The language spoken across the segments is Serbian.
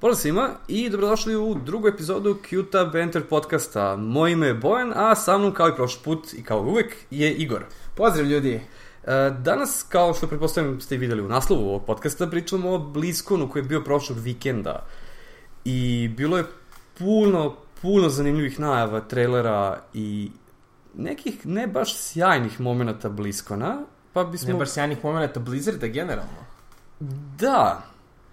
Pozdrav svima i dobrodošli u drugu epizodu Qta Banter podcasta. Moje ime je Bojan, a sa mnom kao i prošli put i kao uvek je Igor. Pozdrav ljudi! E, Danas, kao što pretpostavljam ste videli u naslovu ovog podcasta, pričamo o Bliskonu koji je bio prošlog vikenda. I bilo je puno, puno zanimljivih najava, trailera i nekih ne baš sjajnih momenta Bliskona, pa bismo... Ne baš sjajnih momenta Blizzarda generalno. Da,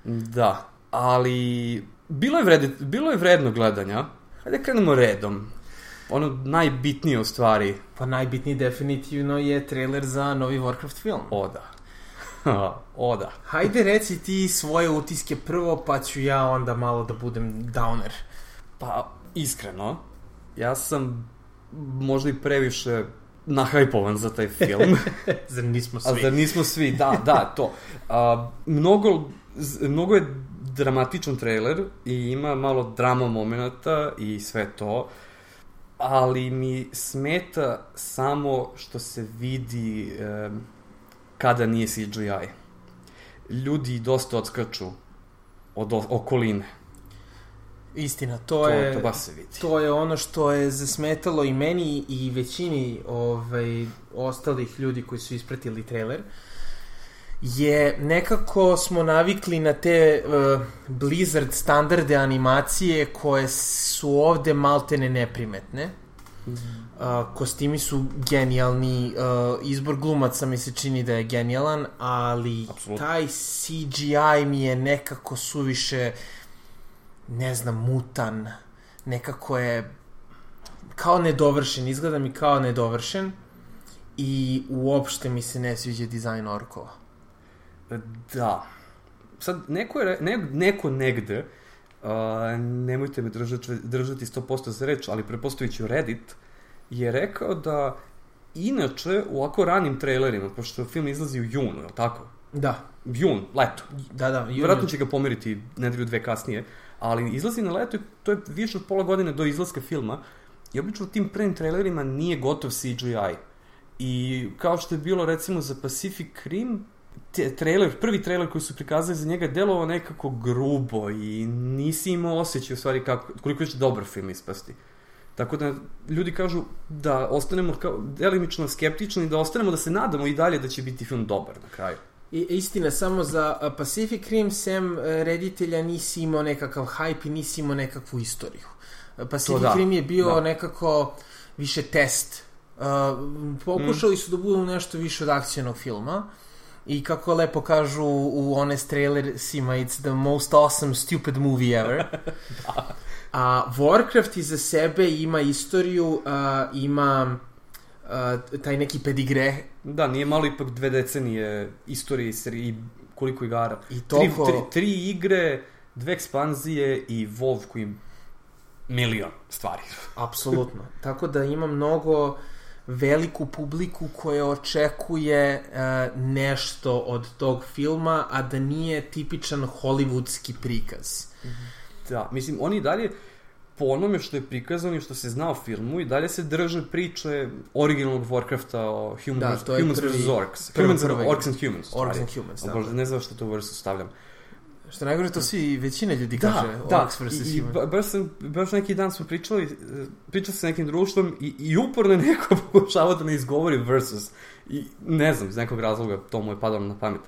da, ali bilo je, vrede, bilo je vredno gledanja. Hajde krenemo redom. Ono najbitnije u stvari. Pa najbitniji definitivno je trailer za novi Warcraft film. O da. o da. Hajde reci ti svoje utiske prvo, pa ću ja onda malo da budem downer. Pa, iskreno, ja sam možda i previše nahajpovan za taj film. zar nismo svi? A zar nismo svi? Da, da, to. A, mnogo, mnogo je dramatičan trailer i ima malo drama momenta i sve to, ali mi smeta samo što se vidi e, kada nije CGI. Ljudi dosta odskaču od okoline. Istina, to, To, je... to baš se vidi. To je ono što je zasmetalo i meni i većini ovaj, ostalih ljudi koji su ispratili trailer je nekako smo navikli na te uh, Blizzard standarde animacije koje su ovde maltene neprimetne. Uh, kostimi su genijalni, uh, izbor glumaca mi se čini da je genijalan, ali Apsolutno. taj CGI mi je nekako suviše ne znam, mutan, nekako je kao nedovršen, izgleda mi kao nedovršen i uopšte mi se ne sviđa dizajn orkova. Da. Sad, neko, je, ne, neko negde, uh, nemojte me držati, držati 100% za reč, ali prepostaviću Reddit, je rekao da inače u ovako ranim trailerima, pošto film izlazi u junu, je li tako? Da, Jun, leto. da, da. Juni- Vjerojatno će ga pomeriti nedelju dve kasnije, ali izlazi na leto i to je više od pola godine do izlaska filma i obično u tim prvim trailerima nije gotov CGI. I kao što je bilo recimo za Pacific Rim, trailer, prvi trailer koji su prikazali za njega delovao nekako grubo i nisi imao osjećaj u stvari kako, koliko će dobar film ispasti. Tako da ljudi kažu da ostanemo kao delimično skeptični, da ostanemo da se nadamo i dalje da će biti film dobar na kraju. I, istina, samo za Pacific Rim, sem e, reditelja, nisi imao nekakav hype i nisi imao nekakvu istoriju. A, Pacific da, Rim je bio da. nekako više test. Uh, pokušali Mm. su da budu nešto više od akcijnog filma. I kako lepo kažu u honest trailersima, it's the most awesome stupid movie ever. A Warcraft iza sebe ima istoriju, a, ima a, taj neki pedigre Da, nije malo ipak dve decenije istorije i koliko igara. i Tri, toliko... tri, tri igre, dve ekspanzije i WoW koji milion stvari. Apsolutno. Tako da ima mnogo veliku publiku koja očekuje uh, nešto od tog filma, a da nije tipičan hollywoodski prikaz. Da, mislim, oni dalje po onome što je prikazano i što se zna o filmu i dalje se drže priče originalnog Warcrafta o humans, Da, to je humans prvi- vs. Orcs. prvi- humans, prvi- Orcs and Humans. Orcs and Humans, da. Bože, ne znam što to vrstu stavljam. Što najgore, to svi, većina ljudi Da, kaže da, Orcs vs. i, i Human. ba, baš, sam, baš neki dan smo pričali, eh, pričao sa nekim društvom i, i uporno je neko pokušava da ne izgovori versus. I ne znam, iz nekog razloga to mu je padalo na pamet.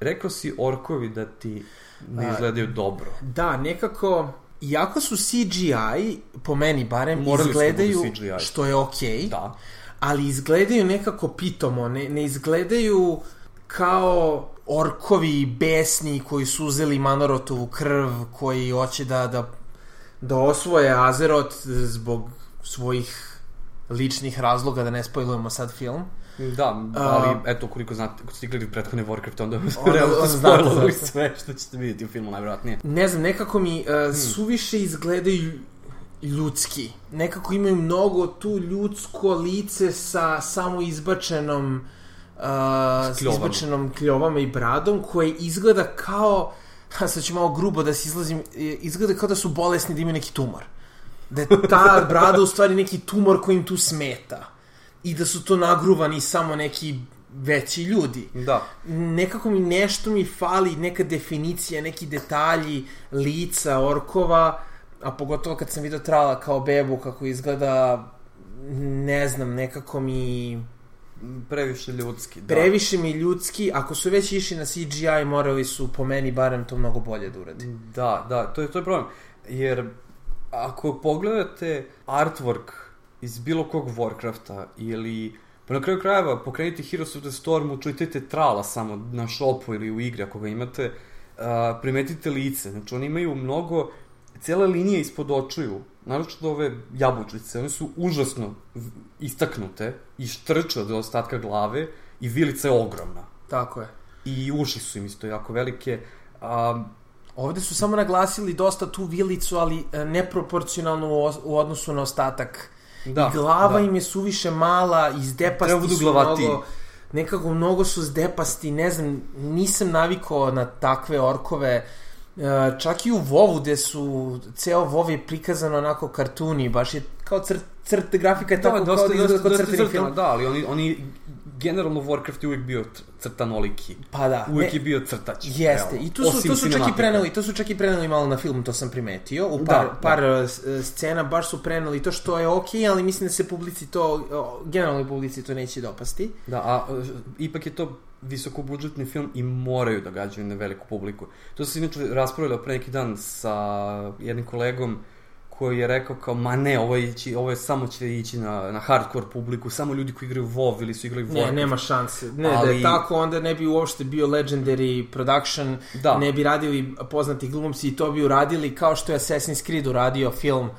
Rekao si orkovi da ti ne A, izgledaju dobro. Da, nekako, iako su CGI, po meni barem, Morali da izgledaju, što je okej, Da. ali izgledaju nekako pitomo, ne, ne izgledaju kao orkovi besni koji su uzeli Manorotovu krv, koji hoće da, da, da osvoje Azerot zbog svojih ličnih razloga, da ne spojlujemo sad film. Da, ali eto, koliko znate, ako ste igrali prethodne Warcraft, onda Onda- realno zašto. sve što ćete vidjeti u filmu, najvjerojatnije. Ne znam, nekako mi uh, suviše izgledaju ljudski. Nekako imaju mnogo tu ljudsko lice sa samo izbačenom uh, s kljovama. izbačenom kljovama i bradom koje izgleda kao ha, sad ću malo grubo da se izlazim e, izgleda kao da su bolesni da imaju neki tumor da je ta brada u stvari neki tumor koji im tu smeta i da su to nagruvani samo neki veći ljudi. Da. Nekako mi nešto mi fali, neka definicija, neki detalji lica orkova, a pogotovo kad sam vidio Trala kao bebu kako izgleda, ne znam, nekako mi Previše ljudski, da. previše mi ljudski, ako su već išli na CGI, morali su po meni barem to mnogo bolje da uradi. Da, da, to je, to je problem. Jer ako pogledate artwork iz bilo kog Warcrafta ili pa na kraju krajeva pokrenite Heroes of the Storm, učitajte trala samo na shopu ili u igri ako ga imate, a, primetite lice. Znači oni imaju mnogo, cijele linije ispod očiju, naročito ove jabučice, one su užasno istaknute i štrče od ostatka glave i vilica je ogromna. Tako je. I uši su im isto jako velike. A, Ovde su samo naglasili dosta tu vilicu, ali e, neproporcionalno u, os- u odnosu na ostatak. da, I glava da. im je suviše mala, izdepasti Treba budu su glavatiji. mnogo... Nekako mnogo su zdepasti, ne znam, nisam navikao na takve orkove. E, čak i u Vovu, gde su, ceo Vov je prikazan onako kartuni, baš je kao crt, crt grafika je tako kao da izgleda kao crteni film. Da, ali oni, oni generalno Warcraft je uvijek bio crtanoliki. Pa da. Uvijek ne- je bio crtač. Jeste, realno. i tu su, to su čak i preneli, to su čak i preneli malo na film, to sam primetio. U Da, par, da. par e, s- e, scena baš su preneli to što je okej, ali mislim da se publici to, generalnoj publici to neće dopasti. Da, a e, ipak je to visokobudžetni film i moraju da gađaju na veliku publiku. To sam se inače raspravljao pre neki dan sa jednim kolegom koji je rekao kao, ma ne, ovo je, ići, ovo je samo će ići na, na hardcore publiku, samo ljudi koji igraju WoW ili su igrali WoW. Ne, nema šanse. Ne, da Ali- je tako, onda ne bi uopšte bio legendary production, Da. ne bi radili poznati glumci i to bi uradili kao što je Assassin's Creed uradio film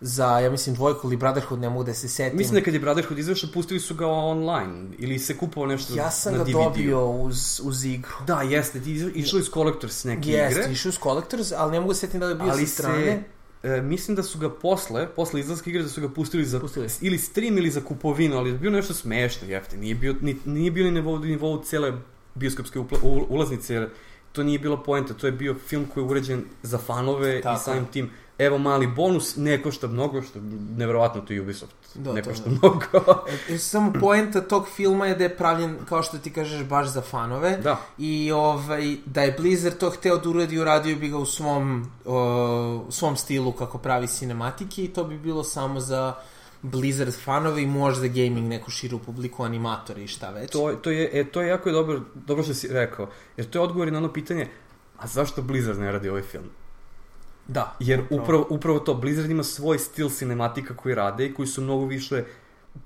za, ja mislim, dvojku ili Brotherhood, ne mogu da se setim. Mislim da kad je Brotherhood izašao, pustili su ga online ili se kupovao nešto Ja sam na ga dobio uz, uz igru. Da, jeste, ti iz- išao iz Collectors neke Jeste, igre. išao uz Collectors, ali ne mogu se setim da li je bio ali sa strane. se, e, mislim da su ga posle, posle izlaska igre da su ga pustili za Pustili. ili stream ili za kupovinu, ali je bio nešto smešno, jeftin. Nije bio ni nije bio ni na nivou, nivou cele bioskopske upla, ulaznice, jer to nije bila poenta, to je bio film koji je uređen za fanove Tako i samim tim evo mali bonus, ne košta mnogo, što je neverovatno to je Ubisoft. Da, ne košta da. mnogo. E, Samo poenta tog filma je da je pravljen, kao što ti kažeš, baš za fanove. da, I ovaj, da je Blizzard to hteo da uradi, uradio bi ga u svom, o, u svom stilu kako pravi cinematike i to bi bilo samo za Blizzard fanove i možda gaming neku širu publiku, animatori i šta već. to, to, je, e, to je jako dobro, dobro što si rekao, jer to je odgovor na ono pitanje, a zašto Blizzard ne radi ovaj film? Da. Jer upravo, upravo to, Blizzard ima svoj stil cinematika koji rade i koji su mnogo više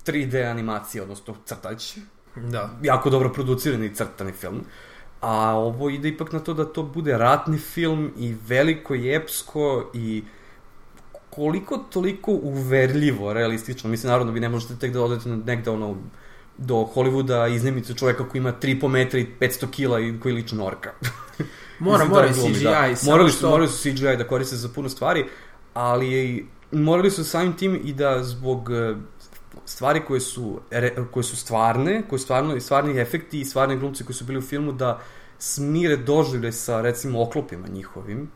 3D animacije, odnosno crtač. Da. Jako dobro producirani i crtani film. A ovo ide ipak na to da to bude ratni film i veliko i epsko i koliko toliko uverljivo, realistično. Mislim, naravno, vi ne možete tek da odete negde ono, do Hollywooda iznemite čoveka koji ima 3,5 metra i 500 kila i koji liči na orka. Mora, mora da glumi, CGI. da. Morali su, što- morali su CGI da koriste za puno stvari, ali morali su samim tim i da zbog e, stvari koje su, re, koje su stvarne, koje su stvarno, stvarni efekti i stvarni glumci koji su bili u filmu da smire doživlje sa recimo oklopima njihovim.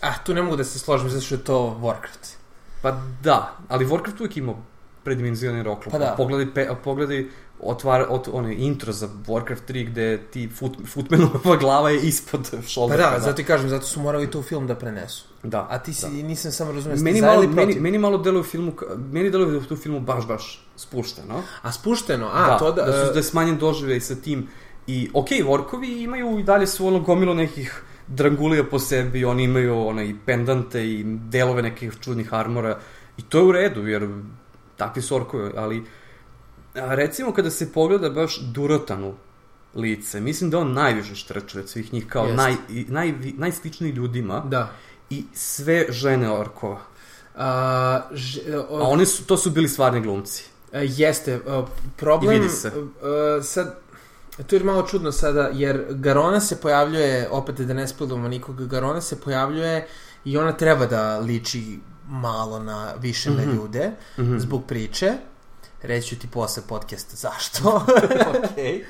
Ah, tu ne mogu da se složim zato što je to Warcraft. Pa da, ali Warcraft uvijek imao predimenzionirane oklope. Pa da. Pogledaj, pe, pogledaj otvar, ot, onaj intro za Warcraft 3 gde ti foot, footmanova glava je ispod Pa šoldera. da, zato i kažem, zato su morali to u film da prenesu. da. A ti si, da. nisam samo razumio, Meni malo, protiv? meni, meni malo deluje u filmu, meni deluje da u tu filmu baš, baš spušteno. A spušteno, a, da, to da... da, su, e, da je smanjen doživljaj sa tim. I, okej, Vorkovi imaju i dalje su ono gomilo nekih drangulija po sebi, oni imaju onaj, i pendante i delove nekih čudnih armora. I to je u redu, jer takvi su orkovi, ali a, recimo kada se pogleda baš Durotanu lice, mislim da on najviše štrče od svih njih kao Jest. naj, naj, najsličniji ljudima Da. i sve žene orkova. A, ž, o, A one su, to su bili stvarni glumci. E, Jeste, e, problem... I vidi se. e, sad, to je malo čudno sada, jer Garona se pojavljuje, opet da ne spilujemo nikog, Garona se pojavljuje i ona treba da liči malo na više na Mhm. ljude, Mhm. zbog priče. Reći ću ti posle podcasta zašto. Okej.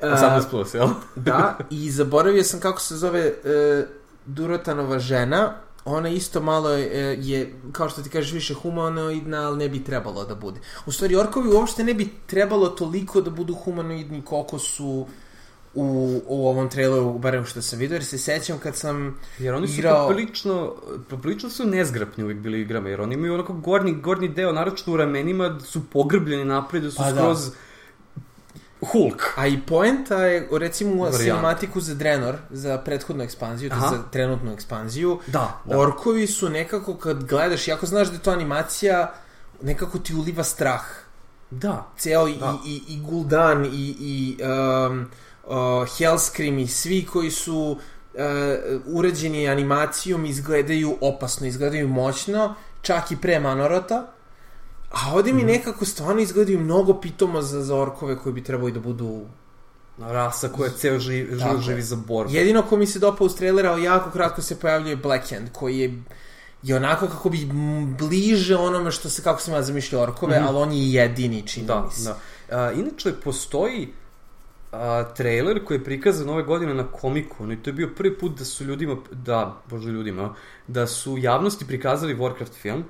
E, 18 plus, jel? da, i zaboravio sam kako se zove e, Durotanova žena, ona isto malo je, je, kao što ti kažeš, više humanoidna, ali ne bi trebalo da bude. U stvari, orkovi uopšte ne bi trebalo toliko da budu humanoidni koliko su u, u ovom traileru, barem što sam vidio, jer se sećam kad sam Jer oni su igrao... poprilično, poprilično su nezgrapni uvijek bili igrama, jer oni imaju onako gornji, gornji deo, naročito u ramenima, su pogrbljeni napred, da su Pa da. skroz Hulk. A i poenta je, recimo, u cinematiku za Drenor, za prethodnu ekspanziju, Aha. za trenutnu ekspanziju, Da, da. orkovi su nekako, kad gledaš, jako znaš da je to animacija, nekako ti uliva strah. Da. Ceo i, Da. i, i Gul'dan i, i um, Hellscream i svi koji su uh, uređeni animacijom izgledaju opasno, izgledaju moćno, čak i pre Manorota. A ovde Mhm. mi nekako stvarno izgledaju mnogo pitomo za, za orkove koji bi trebali da budu Rasa koja ceo živi, Tako živi, je. živi za borbu. Jedino ko mi se dopao uz trailera, ali jako kratko se pojavljuje Black Hand, koji je je onako kako bi bliže onome što se, kako sam ja zamišljao orkove, ali on je jedini, čini Da, mi se. da. A, inače, postoji a, trailer koji je prikazan ove godine na Comic-Conu i to je bio prvi put da su ljudima, da, bože ljudima, da su javnosti prikazali Warcraft film.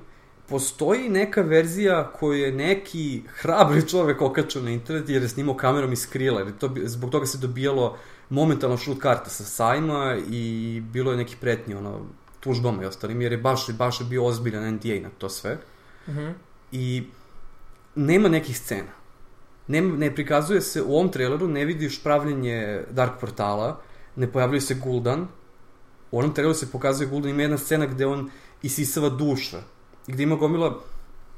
Postoji neka verzija koju je neki hrabri čovek okačao na internet jer je snimao kamerom iz krila, jer je to, zbog toga se dobijalo momentalno šut karta sa sajma i bilo je nekih pretnji, ono, tužbama i ostalim, jer je baš, baš je bio ozbiljan NDA na to sve Mhm. i nema nekih scena. Ne, ne prikazuje se u ovom traileru, ne vidiš pravljenje Dark Portala, ne pojavljuje se Gul'dan. U onom traileru se pokazuje Gul'dan, ima jedna scena gde on isisava duša, gde ima gomila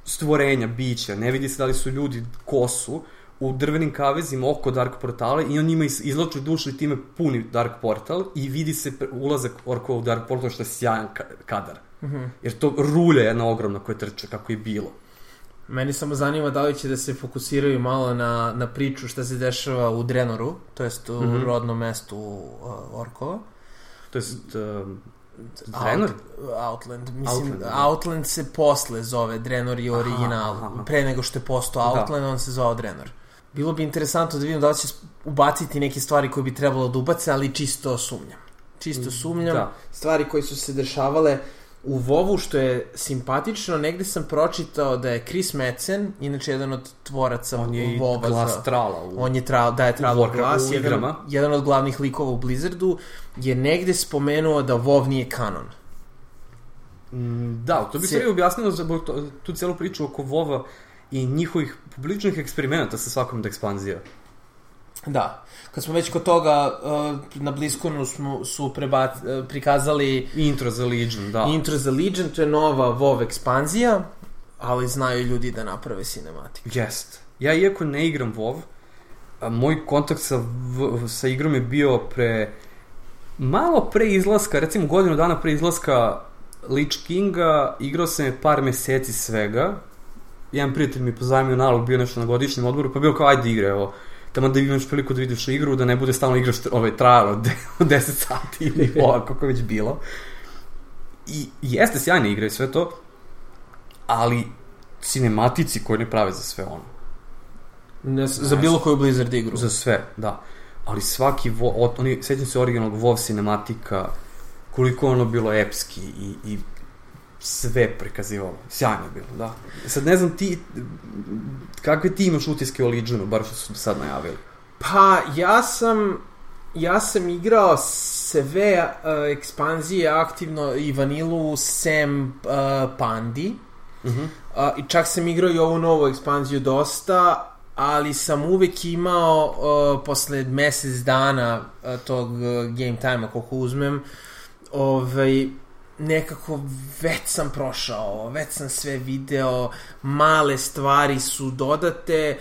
stvorenja, bića, ne vidi se da li su ljudi, ko su, u drvenim kavezima oko Dark Portala i on njima iz, izloči dušu i time puni Dark Portal i vidi se ulazak orkova u Dark Portal što je sjajan ka kadar. Mhm. Jer to rulja jedna ogromna koja trče, kako je bilo. Meni samo zanima da li će da se fokusiraju malo na, na priču šta se dešava u Drenoru, to jest u Mhm. rodnom mestu uh, Orkova. To jest, um, Drenor? Out, Outland. Mislim, Outland, da. Outland se posle zove, Drenor je Aha, original. aha. Pre nego što je postao Da. Outland, on se zvao Drenor. Bilo bi interesantno da vidim da li će ubaciti neke stvari koje bi trebalo da ubace, ali čisto sumnjam. Čisto sumnjam. Da. Stvari koje su se dešavale u Vovu, što je simpatično, negde sam pročitao da je Chris Metzen, inače jedan od tvoraca On je Vova glas za... trala u... On je tra, daje tralo Warcraft- glas, u jedan, jedan od glavnih likova u Blizzardu, je negde spomenuo da WoW nije kanon. Mm, Da, to bi se objasnilo za tu celu priču oko Vova i njihovih publičnih eksperimenata sa svakom od ekspanzija. Da. Kad smo već kod toga, uh, na Blizzconu smo, su prebac, uh, prikazali Intro za Legion, da. Intro za Legion, to je nova WoW ekspanzija, ali znaju ljudi da naprave cinematiku. Jest. Ja iako ne igram WoW, a moj kontakt sa, v, sa igrom je bio pre malo pre izlaska, recimo godinu dana pre izlaska Lich Kinga, igrao sam je par meseci svega. Jedan prijatelj mi je pozajmio nalog, bio nešto na godišnjem odboru, pa bio kao ajde igre, evo. Tamo da imaš priliku da vidiš igru, da ne bude stalno igraš ovaj trajalo od 10 sati ili ovako kako već bilo. I jeste sjajna igra i sve to, ali cinematici koji ne prave za sve ono. Ne, za bilo koju Blizzard igru. Za sve, da. Ali svaki, vo, od, oni, sećam se originalnog WoW cinematika, koliko ono bilo epski i, i sve prikazivalo. Sjajno je bilo, da. Sad ne znam ti, kakve ti imaš utiske o Legionu, bar što su sad najavili. Pa, ja sam ja sam igrao sve uh, ekspanzije aktivno i vanilu sem uh, Pandi. Uh -huh. Uh, I čak sam igrao i ovu novu ekspanziju dosta, ali sam uvek imao uh, posle mesec dana uh, tog uh, game time-a koliko uzmem, ovaj, nekako već sam prošao, već sam sve video, male stvari su dodate,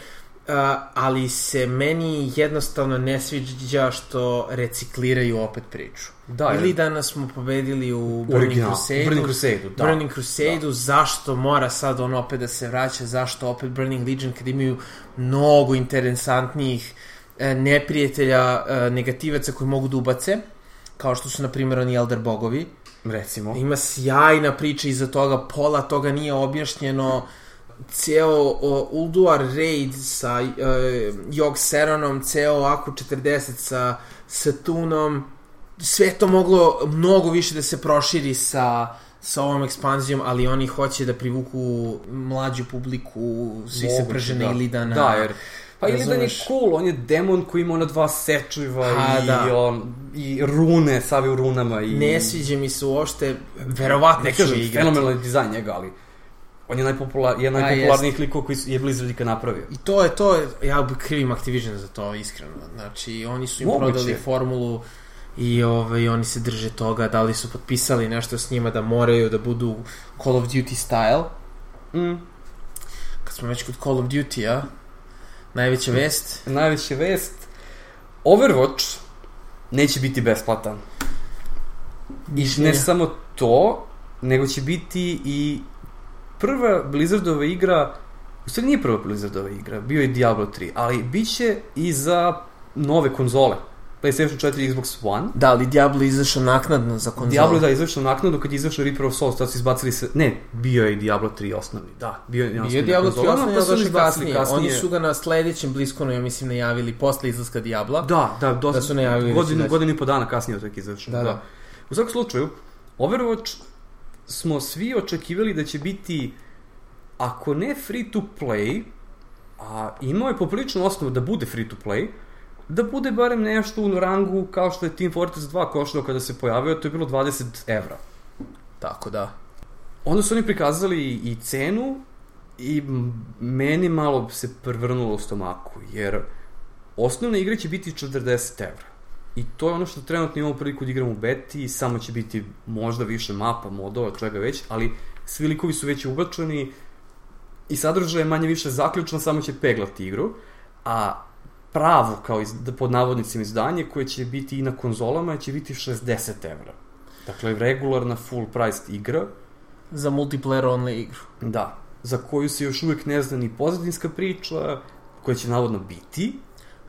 uh, ali se meni jednostavno ne sviđa što recikliraju opet priču. Da, Ili danas smo pobedili u Burning. Crusade. Burning Crusade, da. Burning Crusade, da. zašto mora sad on opet da se vraća, zašto opet Burning Legion kad imaju mnogo interesantnijih e, neprijatelja, e, negativaca koji mogu da ubace, kao što su na primjer oni Elder Bogovi. Recimo. Ima sjajna priča iza toga, pola toga nije objašnjeno, ceo o, Ulduar raid sa e, Jog Seronom, ceo Aku 40 sa Satunom, sve to moglo mnogo više da se proširi sa sa ovom ekspanzijom, ali oni hoće da privuku mlađu publiku, svi se Moguće, prže na da. Ilidana. Da, jer Pa Illidan je Razumeš? cool, on je demon koji ima ona dva sečuva Pa, i, da. on, i rune, savi u runama. I, Ne sviđa mi se uopšte, verovatno ne kažem, igrati. fenomenalni dizajn njega, ali on je najpopular, jedan najpopularnijih likova koji je Blizzard ikad napravio. I to je to, ja krivim Activision za to, iskreno. Znači, oni su im Moguće. prodali formulu i ovaj, oni se drže toga, da li su potpisali nešto s njima da moraju da budu Call of Duty style. Mm. Kad smo već kod Call of Duty-a, najveća vest, Najveća vest, Overwatch neće biti besplatan. I ne samo to, nego će biti i prva Blizzardova igra, u stvari nije prva Blizzardova igra, bio je Diablo 3, ali bit će i za nove konzole. PlayStation 4 i Xbox One. Da, ali Diablo je izašao naknadno za konzolu. Diablo da je izašao naknadu kad je izašao Reaper of Souls, tad su izbacili se... Ne, bio je Diablo 3 osnovni, da. Bio je, Bio je Diablo 3 osnovno, pa su izbacili kasnije. Oni su ga na sledećem Bliskonu, ja mislim, najavili posle izlaska Diabla. Da, da, dosta, Da su najavili da godinu, godinu i po dana kasnije od tek izašao. Da, da. U svakom slučaju, Overwatch smo svi očekivali da će biti, ako ne free to play, a imao je popriličnu osnovu da bude free to play, da bude barem nešto u rangu kao što je Team Fortress 2 koštao kada se pojavio, to je bilo 20 evra. Tako da. Onda su oni prikazali i cenu i meni malo se prevrnulo u stomaku, jer osnovne igre će biti 40 evra. I to je ono što trenutno imamo priliku da igramo u beti, samo će biti možda više mapa, modova, čega već, ali svi likovi su već ubačeni i sadržaj je manje više zaključno, samo će peglati igru, a pravo, kao iz, da pod navodnicima izdanje, koje će biti i na konzolama, će biti 60 evra. Dakle, regularna full priced igra, Za multiplayer only igru. Da, za koju se još uvek ne zna ni pozadinska priča, koja će navodno biti.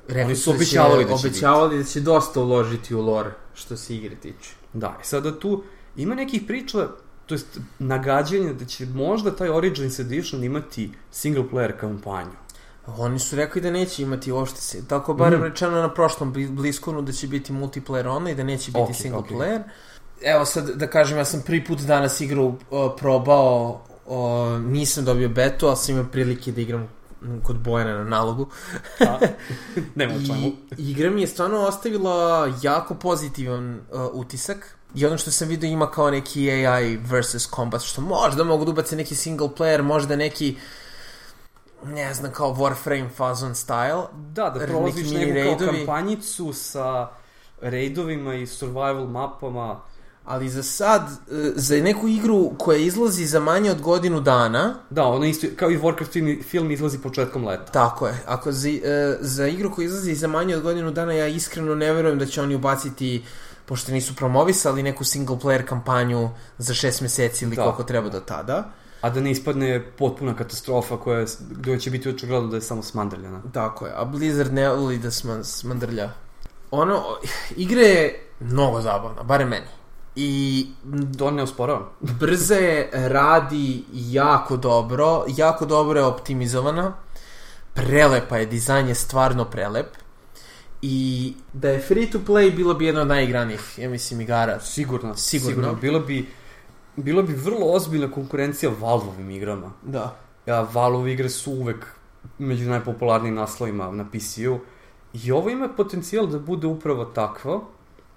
Rekli Oni su da obećavali da će obećavali da će dosta uložiti u lore, što se igre tiče. Da, i sada tu ima nekih priča, to jest nagađanja da će možda taj Origins Edition imati single player kampanju. Oni su rekli da neće imati uopšte se. Tako barem Mm. rečeno na prošlom Bli- Bliskonu da će biti multiplayer only, da neće biti Ok, single ok. player. Evo sad da kažem, ja sam prvi put danas igru uh, probao, uh, nisam dobio betu, ali sam imao prilike da igram kod Bojana na nalogu. A, nema. I igra mi je stvarno ostavila jako pozitivan uh, utisak. I ono što sam vidio ima kao neki AI versus combat, što možda mogu da ubace neki single player, možda neki ne znam, kao Warframe fazon style. Da, da prolaziš neku kao raidovi. kampanjicu sa raidovima i survival mapama. Ali za sad, e, za neku igru koja izlazi za manje od godinu dana, Da, ono isto, kao i Warcraft film, film izlazi početkom leta. tako je, ako za, e, za igru koja izlazi za manje od godinu dana, ja iskreno ne verujem da će oni ubaciti pošto nisu promovisali neku single player kampanju za šest meseci ili Da. koliko treba do tada. A da ne ispadne potpuna katastrofa koja, gde će biti očigledno da je samo smandrljana. Tako je, a Blizzard ne voli da sma, smandrlja. Ono, igra je mnogo zabavna, bare meni. I To ne osporavam. brza je, radi jako dobro, jako dobro je optimizovana, prelepa je, dizajn je stvarno prelep. I da je free to play bilo bi jedna od najigranijih, ja mislim, igara. Sigurno, Sigurno. sigurno. Bilo bi, bilo bi vrlo ozbiljna konkurencija Valve-ovim igrama. Da. Ja, Valve igre su uvek među najpopularnijim naslovima na PC-u. I ovo ima potencijal da bude upravo takvo.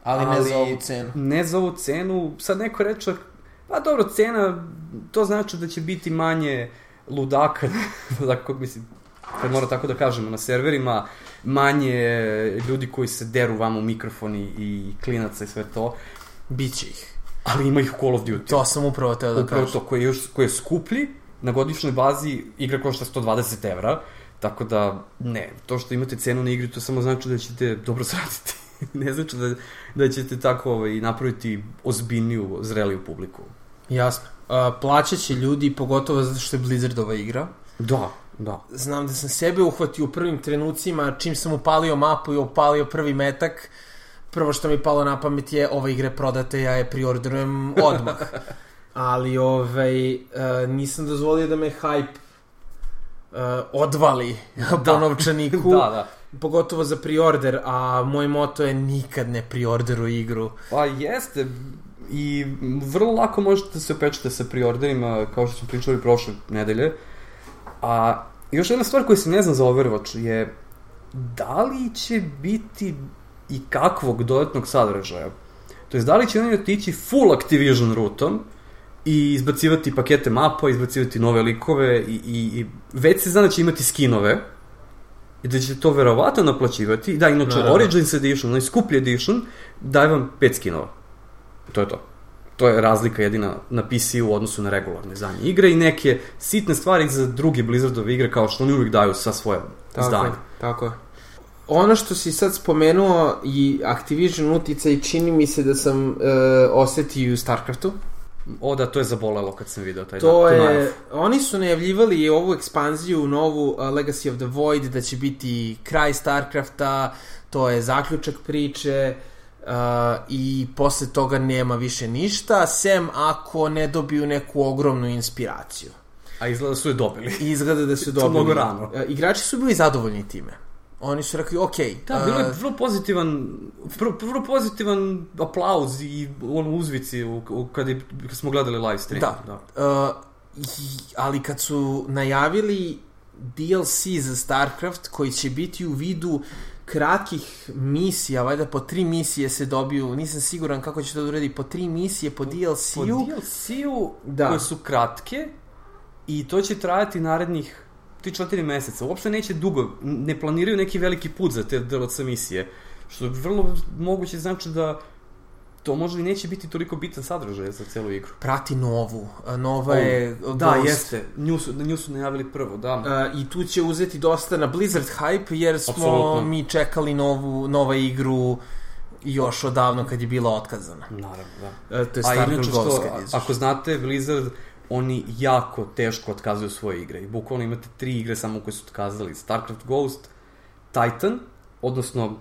Ali, ne Ali- za ovu cenu. Ne za ovu cenu. Sad neko reče, pa dobro, cena, to znači da će biti manje ludaka, tako mislim, kad mora tako da kažemo, na serverima, manje ljudi koji se deru vam u mikrofoni i klinaca i sve to, Biće ih. Ali ima ih u Call of Duty. To sam upravo teo da Upravo kažem. to, koji je, još, koji je skuplji, na godišnjoj bazi igra košta 120 evra, tako da, ne, to što imate cenu na igri, to samo znači da ćete dobro zaraditi. ne znači da, da ćete tako ovaj, napraviti ozbiljniju, zreliju publiku. Jasno. Uh, plaćat će ljudi, pogotovo zato što je Blizzardova igra. Da, da. Znam da sam sebe uhvatio u prvim trenucima, čim sam upalio mapu i upalio prvi metak, prvo što mi palo na pamet je ova igra je prodata, ja je priorderujem odmah. Ali ovaj, uh, nisam dozvolio da me hype uh, odvali po novčaniku, Da, da. pogotovo za priorder, a moj moto je nikad ne priorderuj igru. Pa jeste, i vrlo lako možete da se opečete sa preorderima, kao što smo pričali prošle nedelje. A još jedna stvar koju se ne znam za Overwatch je da li će biti i kakvog dodatnog sadržaja. To je da li će oni otići full Activision rutom i izbacivati pakete mapa, izbacivati nove likove i, i, i već se zna da će imati skinove i da će to verovatno naplaćivati. Da, inače, Naravno. Origins Edition, onaj skuplji edition, daje vam pet skinova. To je to. To je razlika jedina na PC u odnosu na regularne zadnje igre i neke sitne stvari za druge Blizzardove igre kao što oni uvijek daju sa svoje Tako izdanje. je, tako je. Ono što si sad spomenuo i Activision uticaj, čini mi se da sam uh, osetio i u StarCraftu. O da, to je zabolelo kad sam video taj To tu je, oni su najavljivali ovu ekspanziju, novu uh, Legacy of the Void, da će biti kraj StarCrafta, to je zaključak priče uh, i posle toga nema više ništa, sem ako ne dobiju neku ogromnu inspiraciju. A izgleda su je dobili. I izgleda da su To dobili. mnogo rano. Uh, igrači su bili zadovoljni time. Oni su rekli, ok, Da, bilo je uh, vrlo pozitivan, vrlo, vrlo pozitivan aplauz i ono uzvici u, u, kad, je, kad smo gledali live stream. Da. da. Uh, i- ali kad su najavili DLC za StarCraft koji će biti u vidu kratkih misija, valjda po tri misije se dobiju, nisam siguran kako će to da uredi, po tri misije po Po DLC-u. DLC-u Da. koje su kratke i to će trajati narednih 3-4 meseca. Uopšte neće dugo, ne planiraju neki veliki put za te DLC misije. Što je vrlo moguće znači da to možda i neće biti toliko bitan sadržaj za celu igru. Prati novu. Nova je Da, Ghost. jeste. Nju su, nju su najavili prvo, da. Uh, I tu će uzeti dosta na Blizzard hype, jer smo Apsolutno. mi čekali novu, nova igru još odavno kad je bila otkazana. Naravno, da. Uh, to je A inače što, ako znate, Blizzard, oni jako teško otkazuju svoje igre. I bukvalno imate tri igre samo koje su otkazali. StarCraft Ghost, Titan, odnosno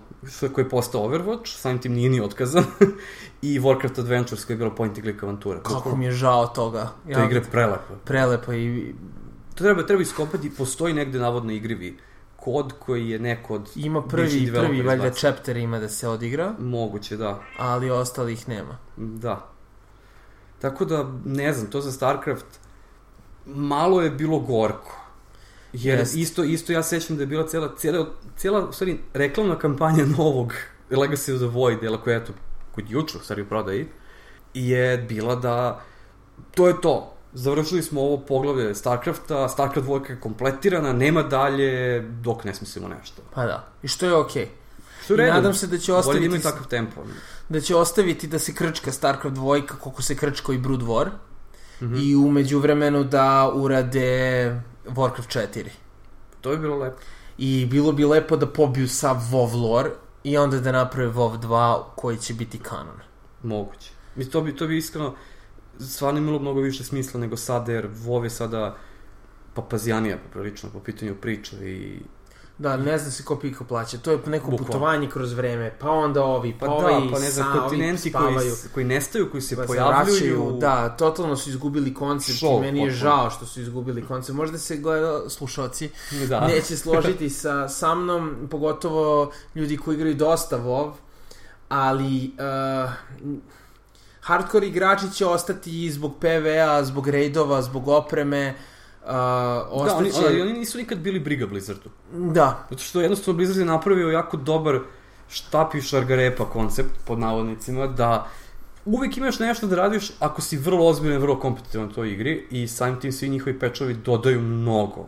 koji je postao Overwatch, samim tim nije ni otkazan, i Warcraft Adventures koji je bilo point and click avantura. Kako mi je žao toga. To je igre prelepo. Prelepo i To treba, treba iskopati, postoji negde navodno igrivi kod koji je neko od ima prvi, prvi valjda chapter ima da se odigra, Moguće, da. ali ostalih nema. Da. Tako da, ne znam, to za StarCraft malo je bilo gorko. Jer Jest. isto, isto ja sećam da je bila cela, cela, cela u stvari, reklamna kampanja novog Legacy of the Void, dela koja je eto, kod jučer, u stvari u prodaji, je bila da to je to. Završili smo ovo poglavlje StarCrafta, StarCraft 2 je kompletirana, nema dalje dok ne smislimo nešto. Pa da. I što je okej. Što je u I nadam se da će Bolje da imaju takav tempo. Da će ostaviti da se krčka StarCraft 2 koliko se krčko i Brood War Mhm. i umeđu vremenu da urade Warcraft 4. To je bilo lepo. I bilo bi lepo da pobiju sav WoW lore i onda da naprave WoW 2 koji će biti kanon. Moguće. Mislim, to bi, to bi iskreno stvarno imalo mnogo više smisla nego sada, jer WoW je sada papazijanija poprilično po pitanju priče i... Da, ne zna se ko pika plaća. To je neko Bukvalno. putovanje kroz vreme, pa onda ovi, pa, Pa ovi da, pa ne znam, kontinenti koji, koji nestaju, koji se Pa pojavljuju... vraćaju, da, totalno su izgubili koncept Show, i meni je potpuno. žao što su izgubili koncept. Možda se gleda, slušalci, da. neće složiti sa, sa mnom, pogotovo ljudi koji igraju dosta WoW, ali uh, hardcore igrači će ostati zbog PvE-a, zbog raidova, zbog opreme, uh, Da, oni, ostaće... ali oni nisu nikad bili briga Blizzardu. Da, Zato što jednostavno Blizzard je napravio jako dobar štap i šargarepa koncept, pod navodnicima, da uvek imaš nešto da radiš ako si vrlo ozbiljan i vrlo kompetitivan u toj igri i samim tim svi njihovi pečovi dodaju mnogo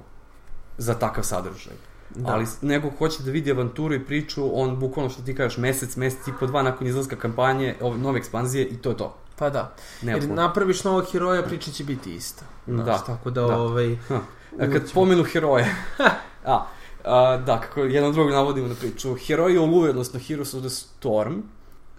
za takav sadržaj. Da. Ali neko ko hoće da vidi avanturu i priču, on bukvalno što ti kažeš mesec, mesec i po dva nakon izlaska kampanje, ove nove ekspanzije i to je to. Pa da. Jer napraviš novog heroja, priča će biti ista. Znaš, Da, Tako da, da. ovaj... Ha. A kad pomenu heroje, a, a, da, kako jedan drugog navodimo na priču, heroji Oluje, odnosno Heroes of the Storm,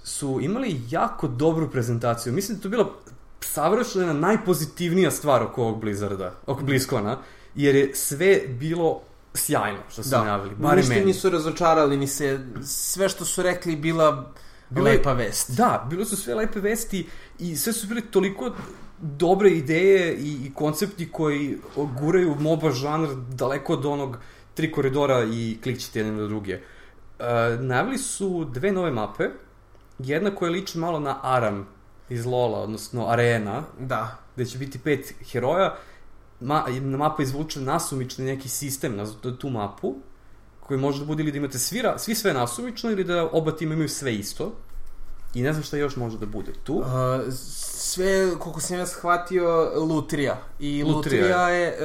su imali jako dobru prezentaciju. Mislim da to bila savršena, najpozitivnija stvar oko ovog Blizzarda, oko Blizzcona, jer je sve bilo sjajno, što su Da. najavili, Ništa meni. nisu razočarali, ni se... Sve što su rekli bila Bilo je- lepa vest. Da, bilo su sve lepe vesti i sve su bile toliko dobre ideje i, i koncepti koji guraju MOBA žanr daleko od onog tri koridora i klikćete jedne na druge. E, najavili su dve nove mape, jedna koja liči malo na Aram iz Lola, odnosno Arena, Da. gde će biti pet heroja, ma, mapa izvuče nasumični neki sistem na tu mapu, koji može da bude ili da imate svi, ra- svi sve nasumično ili da oba tima imaju sve isto. I ne znam šta još može da bude tu. Uh, sve, koliko sam ja shvatio, lutrija. I Lutrija lutrija je,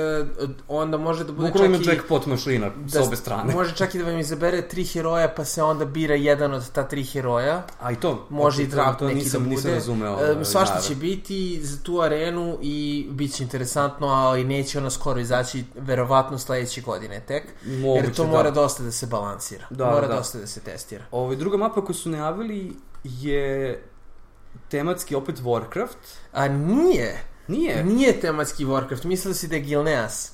uh, onda može da bude Bukvalno čak ima i... jackpot mašina s obe strane. Može čak i da vam izabere tri heroja, pa se onda bira jedan od ta tri heroja. A i to? Može i draft neki nisam, da bude. Nisam razumeo. E, ovaj, svašta će biti za tu arenu i bit će interesantno, ali neće ono skoro izaći, verovatno sledeće godine tek. Moguće, jer to da. mora dosta da se balansira. Da, mora da. dosta da se testira. Ovaj, druga mapa koju su najavili je tematski opet Warcraft. A nije. Nije. Nije tematski Warcraft. Mislio si da je Gilneas.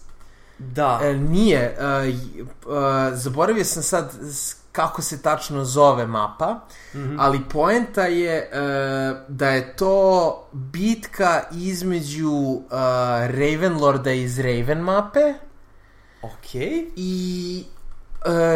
Da. E, nije. Uh, uh, zaboravio sam sad kako se tačno zove mapa, Mhm. ali poenta je uh, da je to bitka između uh, Ravenlorda iz Raven mape Okej. i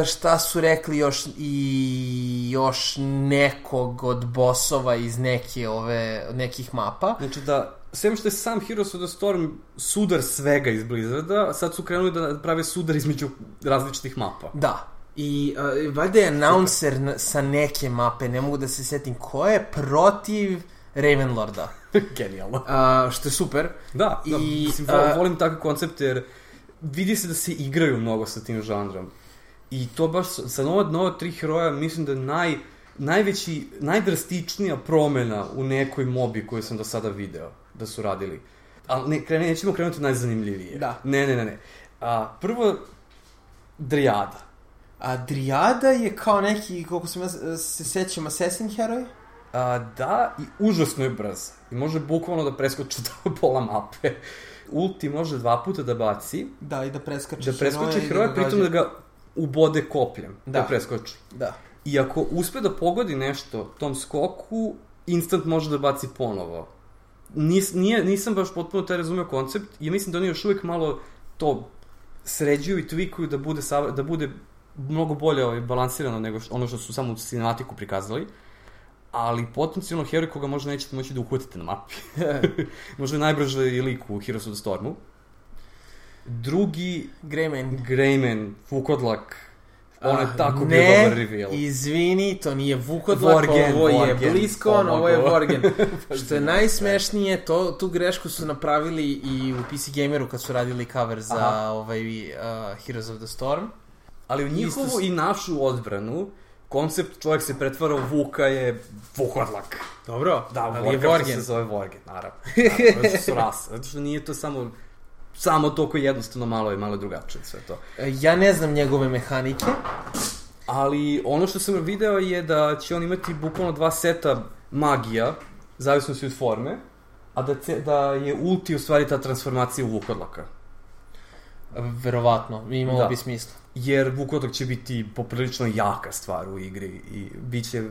šta su rekli još i još nekog od bosova iz neke ove nekih mapa. Znači da, sem što je sam Heroes of the Storm sudar svega iz Blizzarda, sad su krenuli da prave sudar između različitih mapa. Da. I uh, valjda je announcer na, sa neke mape, ne mogu da se setim ko je, protiv Ravenlorda. Genijalno. Uh, što je super. Da, da I, mislim, volim takve koncepte jer vidi se da se igraju mnogo sa tim žanrom. I to baš sa- nova, nova tri heroja mislim da je naj, najveći, najdrastičnija promena u nekoj mobi koju sam do sada video da su radili. Ali ne, krene, nećemo krenuti najzanimljivije. Da. Ne, ne, ne, ne. A, prvo, Drijada. A Driada je kao neki, koliko sam ja se sećam, assassin heroj? A, da, i užasno je brz. I može bukvalno da preskoči do pola mape. Ulti može dva puta da baci, Da, i da preskače da preskoči i heroja, ga pritom da ga ubode kopljem. Da, Da. preskoči. Da. I ako uspe da pogodi nešto tom skoku, instant može da baci ponovo. Nis, nije, nisam baš potpuno taj razumeo koncept i mislim da oni još uvijek malo to sređuju i twikuju da bude, da bude mnogo bolje ovaj, balansirano nego što, ono što su samo u cinematiku prikazali. Ali potencijalno heroj koga možda nećete moći da uhvatite na mapi. možda je najbrže lik u Heroes of the Stormu. Drugi, Greyman. Greyman, Vukodlak, on je Ah, tako ne, bio dobar reveal. izvini, to nije Vukodlak, Vorgen, ovo je Vorgen. Bliskon, ovo je. Vorgen. Što je najsmešnije, to, tu grešku su napravili i u PC Gameru kad su radili cover za Aha. ovaj uh, Heroes of the Storm. Ali u njihovu Isto i našu odbranu, koncept čovjek se pretvara u Vuka je Vukodlak. Dobro, Da, ali je Warcraft Vorgen. se zove Vorgen, naravno. naravno što su rase. Zato što nije to samo samo to koji jednostavno malo je malo drugačije sve to. E, Ja ne znam njegove mehanike. Ali ono što sam video je da će on imati bukvalno dva seta magija, zavisno se od forme, a da, ce, da je ulti u stvari ta transformacija u Vukodlaka. Verovatno, imalo Da. bi smisla. jer Vukodlak će biti poprilično jaka stvar u igri i bit će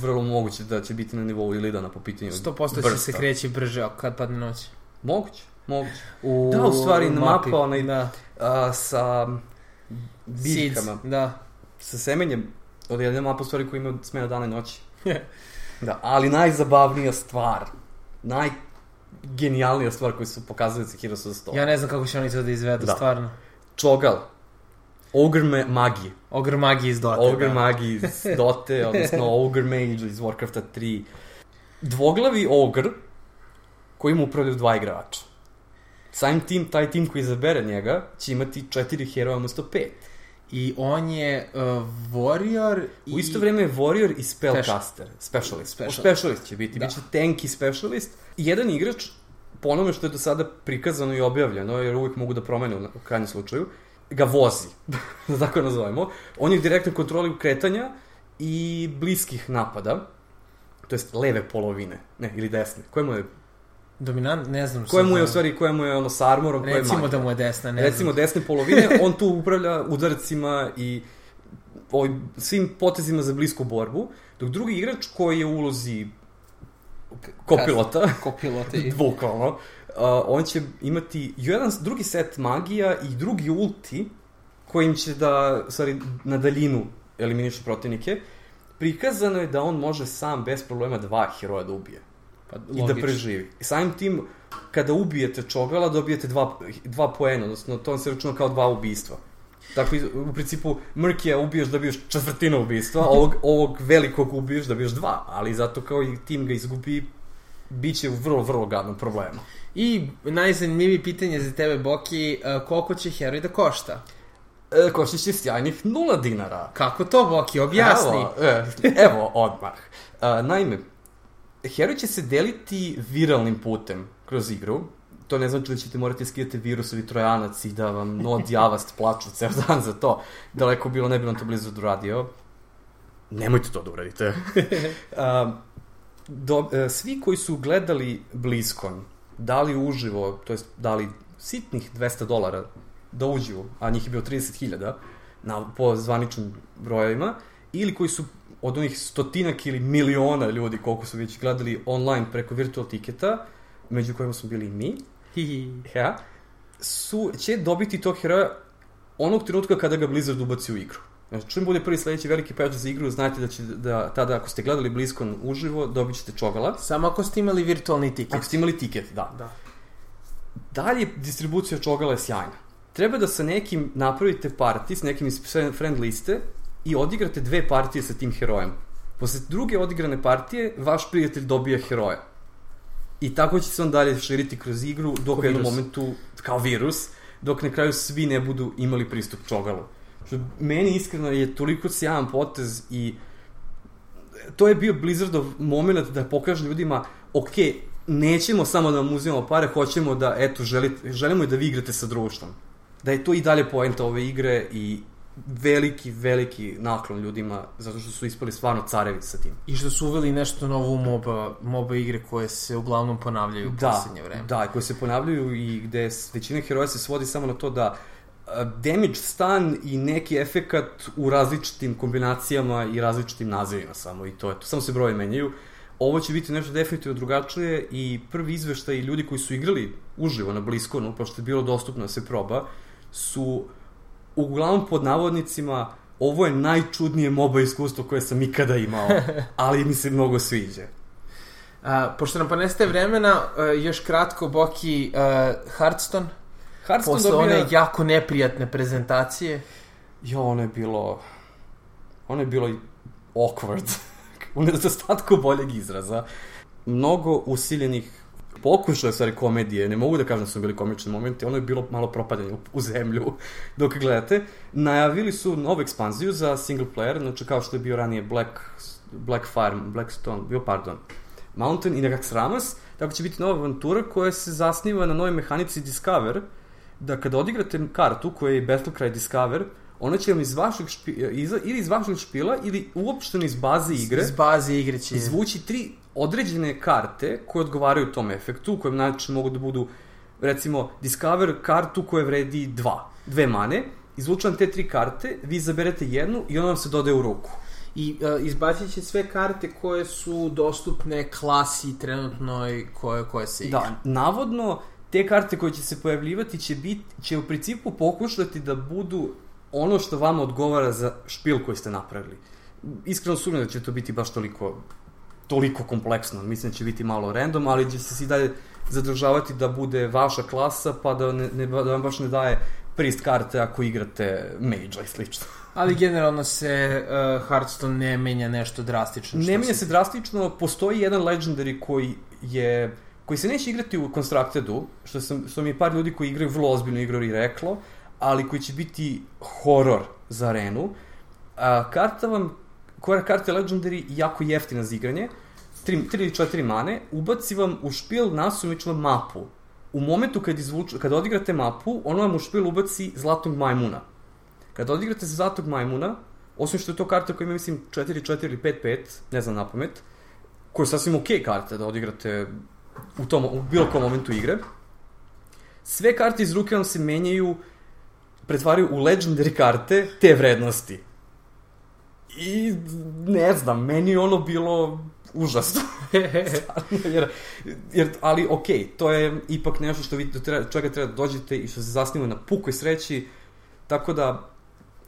vrlo moguće da će biti na nivou Ilidana po pitanju 100% će se kreći brže kad padne noć. Moguće, moguće. U Da, u stvari, mapa onaj- Da, A, sa Seeds, biljkama, da. sa semenjem, od jedne mapa u stvari koja ima smena dana i noći. da, ali najzabavnija stvar, najgenijalnija stvar koju su pokazali sa Heroes of the Storm. Ja ne znam kako će oni to da izvedu, Da. stvarno. Čogal. Ogre me, magi. Ogr magije iz Dota. Ogre da. magi iz Dote, odnosno Ogre Mage iz Warcrafta 3. Dvoglavi ogr koji mu upravljaju dva igrača. Samim tim, taj tim koji izabere njega će imati četiri heroja umesto pet. I on je uh, warrior i... U isto vreme je warrior i spellcaster, specialist. Special. Specialist će biti, Da. biće tank i specialist. Jedan igrač, po onome što je do sada prikazano i objavljeno, jer uvijek mogu da promene u, u krajnjem slučaju, ga vozi, da tako nazovemo. On je direktno kontroli kretanja i bliskih napada, to jest leve polovine, ne, ili desne. Koje mu je, Dominant, ne znam. koje mu je da- u stvari, koje mu je ono s armorom, koje je Recimo da mu je desna, ne Recimo znam. desne polovine, on tu upravlja udarcima i ovim, svim potezima za blisku borbu, dok drugi igrač koji je u ulozi kopilota, Kopilota i... bukvalno, uh, on će imati jedan drugi set magija i drugi ulti kojim će da, u stvari, na daljinu eliminišu protivnike. Prikazano je da on može sam bez problema dva heroja da ubije. Pa, i da logično. preživi. I samim tim, kada ubijete čogala, dobijete dva, dva poena, odnosno to vam se računa kao dva ubistva. Dakle, u principu, Mrkija ubiješ da biješ četvrtina ubistva, ovog, ovog velikog ubiješ da biješ dva, ali zato kao i tim ga izgubi, bit će u vrlo, vrlo gadnom problemu. I najzanimljivije pitanje za tebe, Boki, e, koliko će heroj da košta? E, koštit će sjajnih nula dinara. Kako to, Boki? Objasni. Evo, e, evo odmah. A, naime, heroj će se deliti viralnim putem kroz igru. To ne znači da ćete morati skidati virus ili trojanac i da vam Nod Javast plaču ceo dan za to. Daleko bilo, ne bi vam to blizu radio. Nemojte to da uradite. A, do, e, svi koji su gledali BlizzCon, dali uživo, to jest dali sitnih 200 dolara da uđu, a njih je bilo 30.000 na, po zvaničnim brojevima, ili koji su od onih stotinak ili miliona ljudi koliko su već gledali online preko virtual tiketa, među kojima smo bili mi, Hihi. ja, su, će dobiti tog heroja onog trenutka kada ga Blizzard ubaci u igru. Znači, čim bude prvi sledeći veliki patch za igru, znajte da će, da tada, ako ste gledali BlizzCon uživo, dobit ćete čogala. Samo ako ste imali virtualni tiket. Ako ste imali tiket, da. Da. Dalje, distribucija čogala je sjajna. Treba da sa nekim napravite party, s nekim iz friend liste i odigrate dve partije sa tim herojem. Posle druge odigrane partije, vaš prijatelj dobija heroja. I tako će se on dalje širiti kroz igru dok u jednom momentu, kao virus, dok na kraju svi ne budu imali pristup čogalu. Što meni iskreno je toliko sjajan potez i to je bio Blizzardov moment da pokaže ljudima, ok, nećemo samo da vam uzimamo pare, hoćemo da, eto, želite, želimo i da vi igrate sa društvom. Da je to i dalje poenta ove igre i veliki, veliki naklon ljudima, zato što su ispali stvarno carevi sa tim. I što su uveli nešto novo u MOBA, MOBA igre koje se uglavnom ponavljaju u Da, poslednje vreme. da, koje se ponavljaju i gde većina heroja se svodi samo na to da damage stan i neki efekat u različitim kombinacijama i različitim nazivima samo i to je to. Samo se broje menjaju. Ovo će biti nešto definitivno drugačije i prvi izveštaj ljudi koji su igrali uživo na Bliskonu, pošto je bilo dostupno da se proba, su uglavnom pod navodnicima ovo je najčudnije MOBA iskustvo koje sam ikada imao, ali mi se mnogo sviđa. A, pošto nam pa nestaje vremena, a, još kratko, Boki, a, Hearthstone, Hearthstone posle dobija... one jako neprijatne prezentacije. Jo, ono je bilo... Ono je bilo awkward. u nedostatku boljeg izraza. Mnogo usiljenih pokušaja, stvari, komedije, ne mogu da kažem da su bili komični momenti, ono je bilo malo propadanje u, zemlju dok gledate. Najavili su novu ekspanziju za single player, znači kao što je bio ranije Black, Black Fire, Blackstone, bio pardon, Mountain i nekak Sramas, tako će biti nova avantura koja se zasniva na novoj mehanici Discover, da kada odigrate kartu koja je Battlecry Discover, ona će vam iz vašeg špi, iz, ili iz vašeg špila ili uopšteno iz baze igre Iz baze igre će... izvući tri određene karte koje odgovaraju tom efektu, koje znači mogu da budu recimo Discover kartu koja vredi dva, dve mane, izvuču vam te tri karte, vi izaberete jednu i ona vam se dodaje u ruku. I uh, izbacit će sve karte koje su dostupne klasi trenutnoj koje, koje se igra. Da, navodno te karte koje će se pojavljivati će, biti, će u principu pokušati da budu ono što vama odgovara za špil koji ste napravili. Iskreno sumnjam da će to biti baš toliko toliko kompleksno. Mislim da će biti malo random, ali će se i dalje zadržavati da bude vaša klasa, pa da, ne, ne, da vam baš ne daje prist karte ako igrate mage i slično. Ali generalno se uh, Hearthstone ne menja nešto drastično. Ne menja se drastično, postoji jedan legendary koji je koji se neće igrati u Constructedu, što, sam, što mi je par ljudi koji igraju vrlo ozbiljno igru i reklo, ali koji će biti horor za arenu. A, karta vam, koja karta je Legendary jako jeftina za igranje, 3, 3 ili 4 mane, ubaci vam u špil nasumično mapu. U momentu kad, izvuču, kad odigrate mapu, ono vam u špil ubaci zlatnog majmuna. Kad odigrate za zlatnog majmuna, osim što je to karta koja ima, mislim, 4-4 ili 5-5, ne znam na pamet, koja je sasvim okej okay karta da odigrate u, tom, u bilo kom momentu igre, sve karte iz ruke vam se menjaju, pretvaraju u legendary karte te vrednosti. I ne znam, meni ono bilo užasno. Stvarno, jer, jer, ali okay, to je ipak nešto što vi do treba, čega treba da dođete i što se zasniva na pukoj sreći, tako da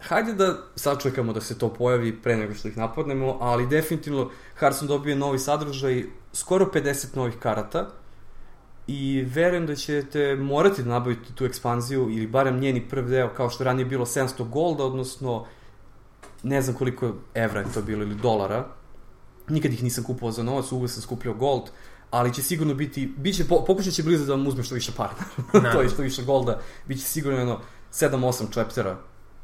hajde da sačekamo da se to pojavi pre nego što ih napadnemo, ali definitivno Hearthstone dobije novi sadržaj, skoro 50 novih karata, i verujem da ćete morati da nabavite tu ekspanziju ili barem njeni prvi deo kao što ranije bilo 700 golda, odnosno ne znam koliko evra je to bilo ili dolara. Nikad ih nisam kupovao za novac, uvek sam skupljao gold, ali će sigurno biti, biće, pokušat će blizu da vam uzme što više para, to je što više golda, bit će sigurno jedno 7-8 chaptera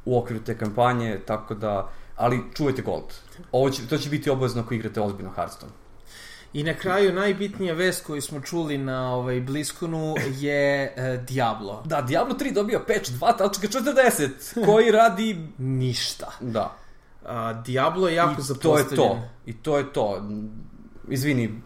u okviru te kampanje, tako da, ali čuvajte gold. Ovo će, to će biti obavezno ako igrate ozbiljno Hearthstone. I na kraju najbitnija vest koju smo čuli na ovaj Bliskonu je uh, Diablo. Da, Diablo 3 dobio patch 2.40 koji radi ništa. Da. Uh, Diablo je jako I zapostavljen. to je to. I to je to. Izvini,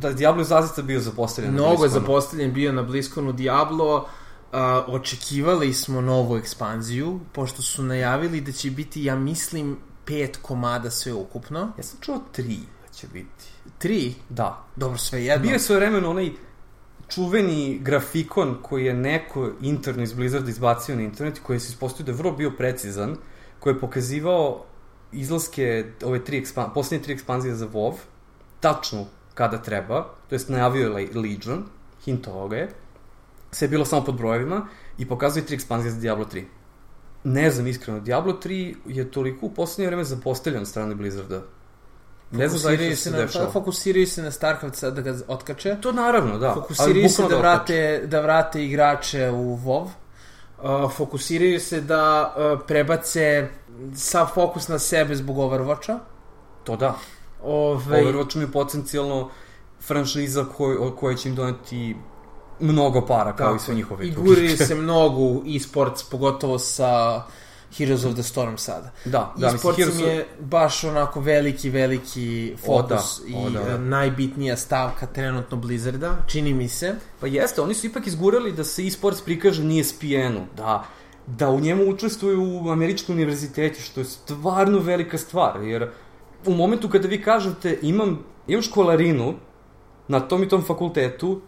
da Diablo je zaista bio zapostavljen Mnogo je zapostavljen bio na Bliskonu Diablo. Uh, očekivali smo novu ekspanziju, pošto su najavili da će biti, ja mislim, pet komada sve ukupno. Ja sam čuo tri da će biti. Tri? Da. Dobro, sve jedno. Bio je svoje vremeno onaj čuveni grafikon koji je neko interno iz Blizzarda izbacio na internet koji se ispostavio da je vrlo bio precizan, koji je pokazivao izlaske ove tri ekspan, poslednje tri ekspanzije za WoW, tačno kada treba, to jest najavio je Legion, hint ovoga je, sve je bilo samo pod brojevima i pokazuje tri ekspanzije za Diablo 3. Ne znam iskreno, Diablo 3 je toliko u poslednje vreme zapostavljen od strane Blizzarda. Ne znam zaista se, se dešava. Fokusiraju se na Starcraft da ga otkače. To naravno, da. Fokusiraju se da, da vrate, da vrate igrače u WoW. Uh, fokusiraju se da uh, prebace sav fokus na sebe zbog Overwatcha. To da. Ove... Overwatch mi je potencijalno franšiza koj, koja će im doneti mnogo para, kao Tako. i sve njihove. I guri se mnogo e-sports, pogotovo sa Heroes of the Storm sada. Da, da. E-sports Heroes... je baš onako veliki, veliki fokus o, da, o, da, da. i najbitnija stavka trenutno Blizzarda, čini mi se. Pa jeste, oni su ipak izgurali da se e-sports prikaže nije ESPN-u, da da u njemu učestvuju u američkom univerziteti, što je stvarno velika stvar, jer u momentu kada vi kažete imam, imam školarinu na tom i tom fakultetu,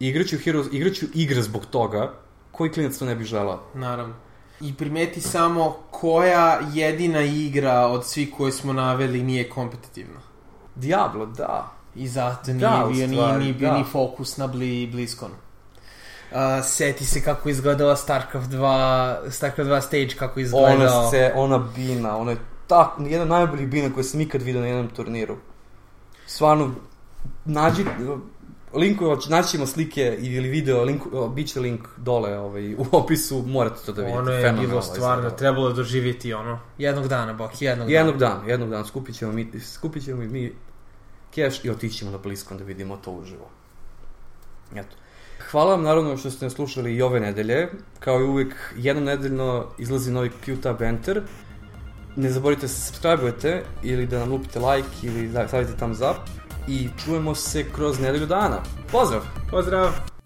igraću, Heroes, igraću igre zbog toga, koji klinac to ne bi želao? Naravno. I primeti samo koja jedina igra od svih koje smo naveli nije kompetitivna. Diablo, da. I zato nije da, bio, nije, nije bio da. ni fokus na bli, Blizzcon. Uh, seti se kako izgledala StarCraft 2, StarCraft 2 stage, kako izgledao. Ona se, ona bina, ona je tak, jedna od najboljih bina koje sam ikad vidio na jednom turniru. Stvarno, nađi, linku, naći ćemo slike ili video, link, bit će link dole ovaj, u opisu, morate to da vidite. Ono je Fenomenal, bilo stvarno, ovaj, trebalo doživjeti ono, jednog dana, Bok, jednog, jednog dana. Jednog jednog dana, skupit ćemo mi, skupit ćemo mi keš i otići ćemo na Bliskom da vidimo to uživo. Eto. Hvala vam naravno što ste nas slušali i ove nedelje. Kao i uvijek, jednom nedeljno izlazi novi Q-Tab. Ne zaboravite da se subscribe ili da nam lupite like ili da stavite thumbs up i čujemo se kroz nedelju dana. Pozdrav! Pozdrav!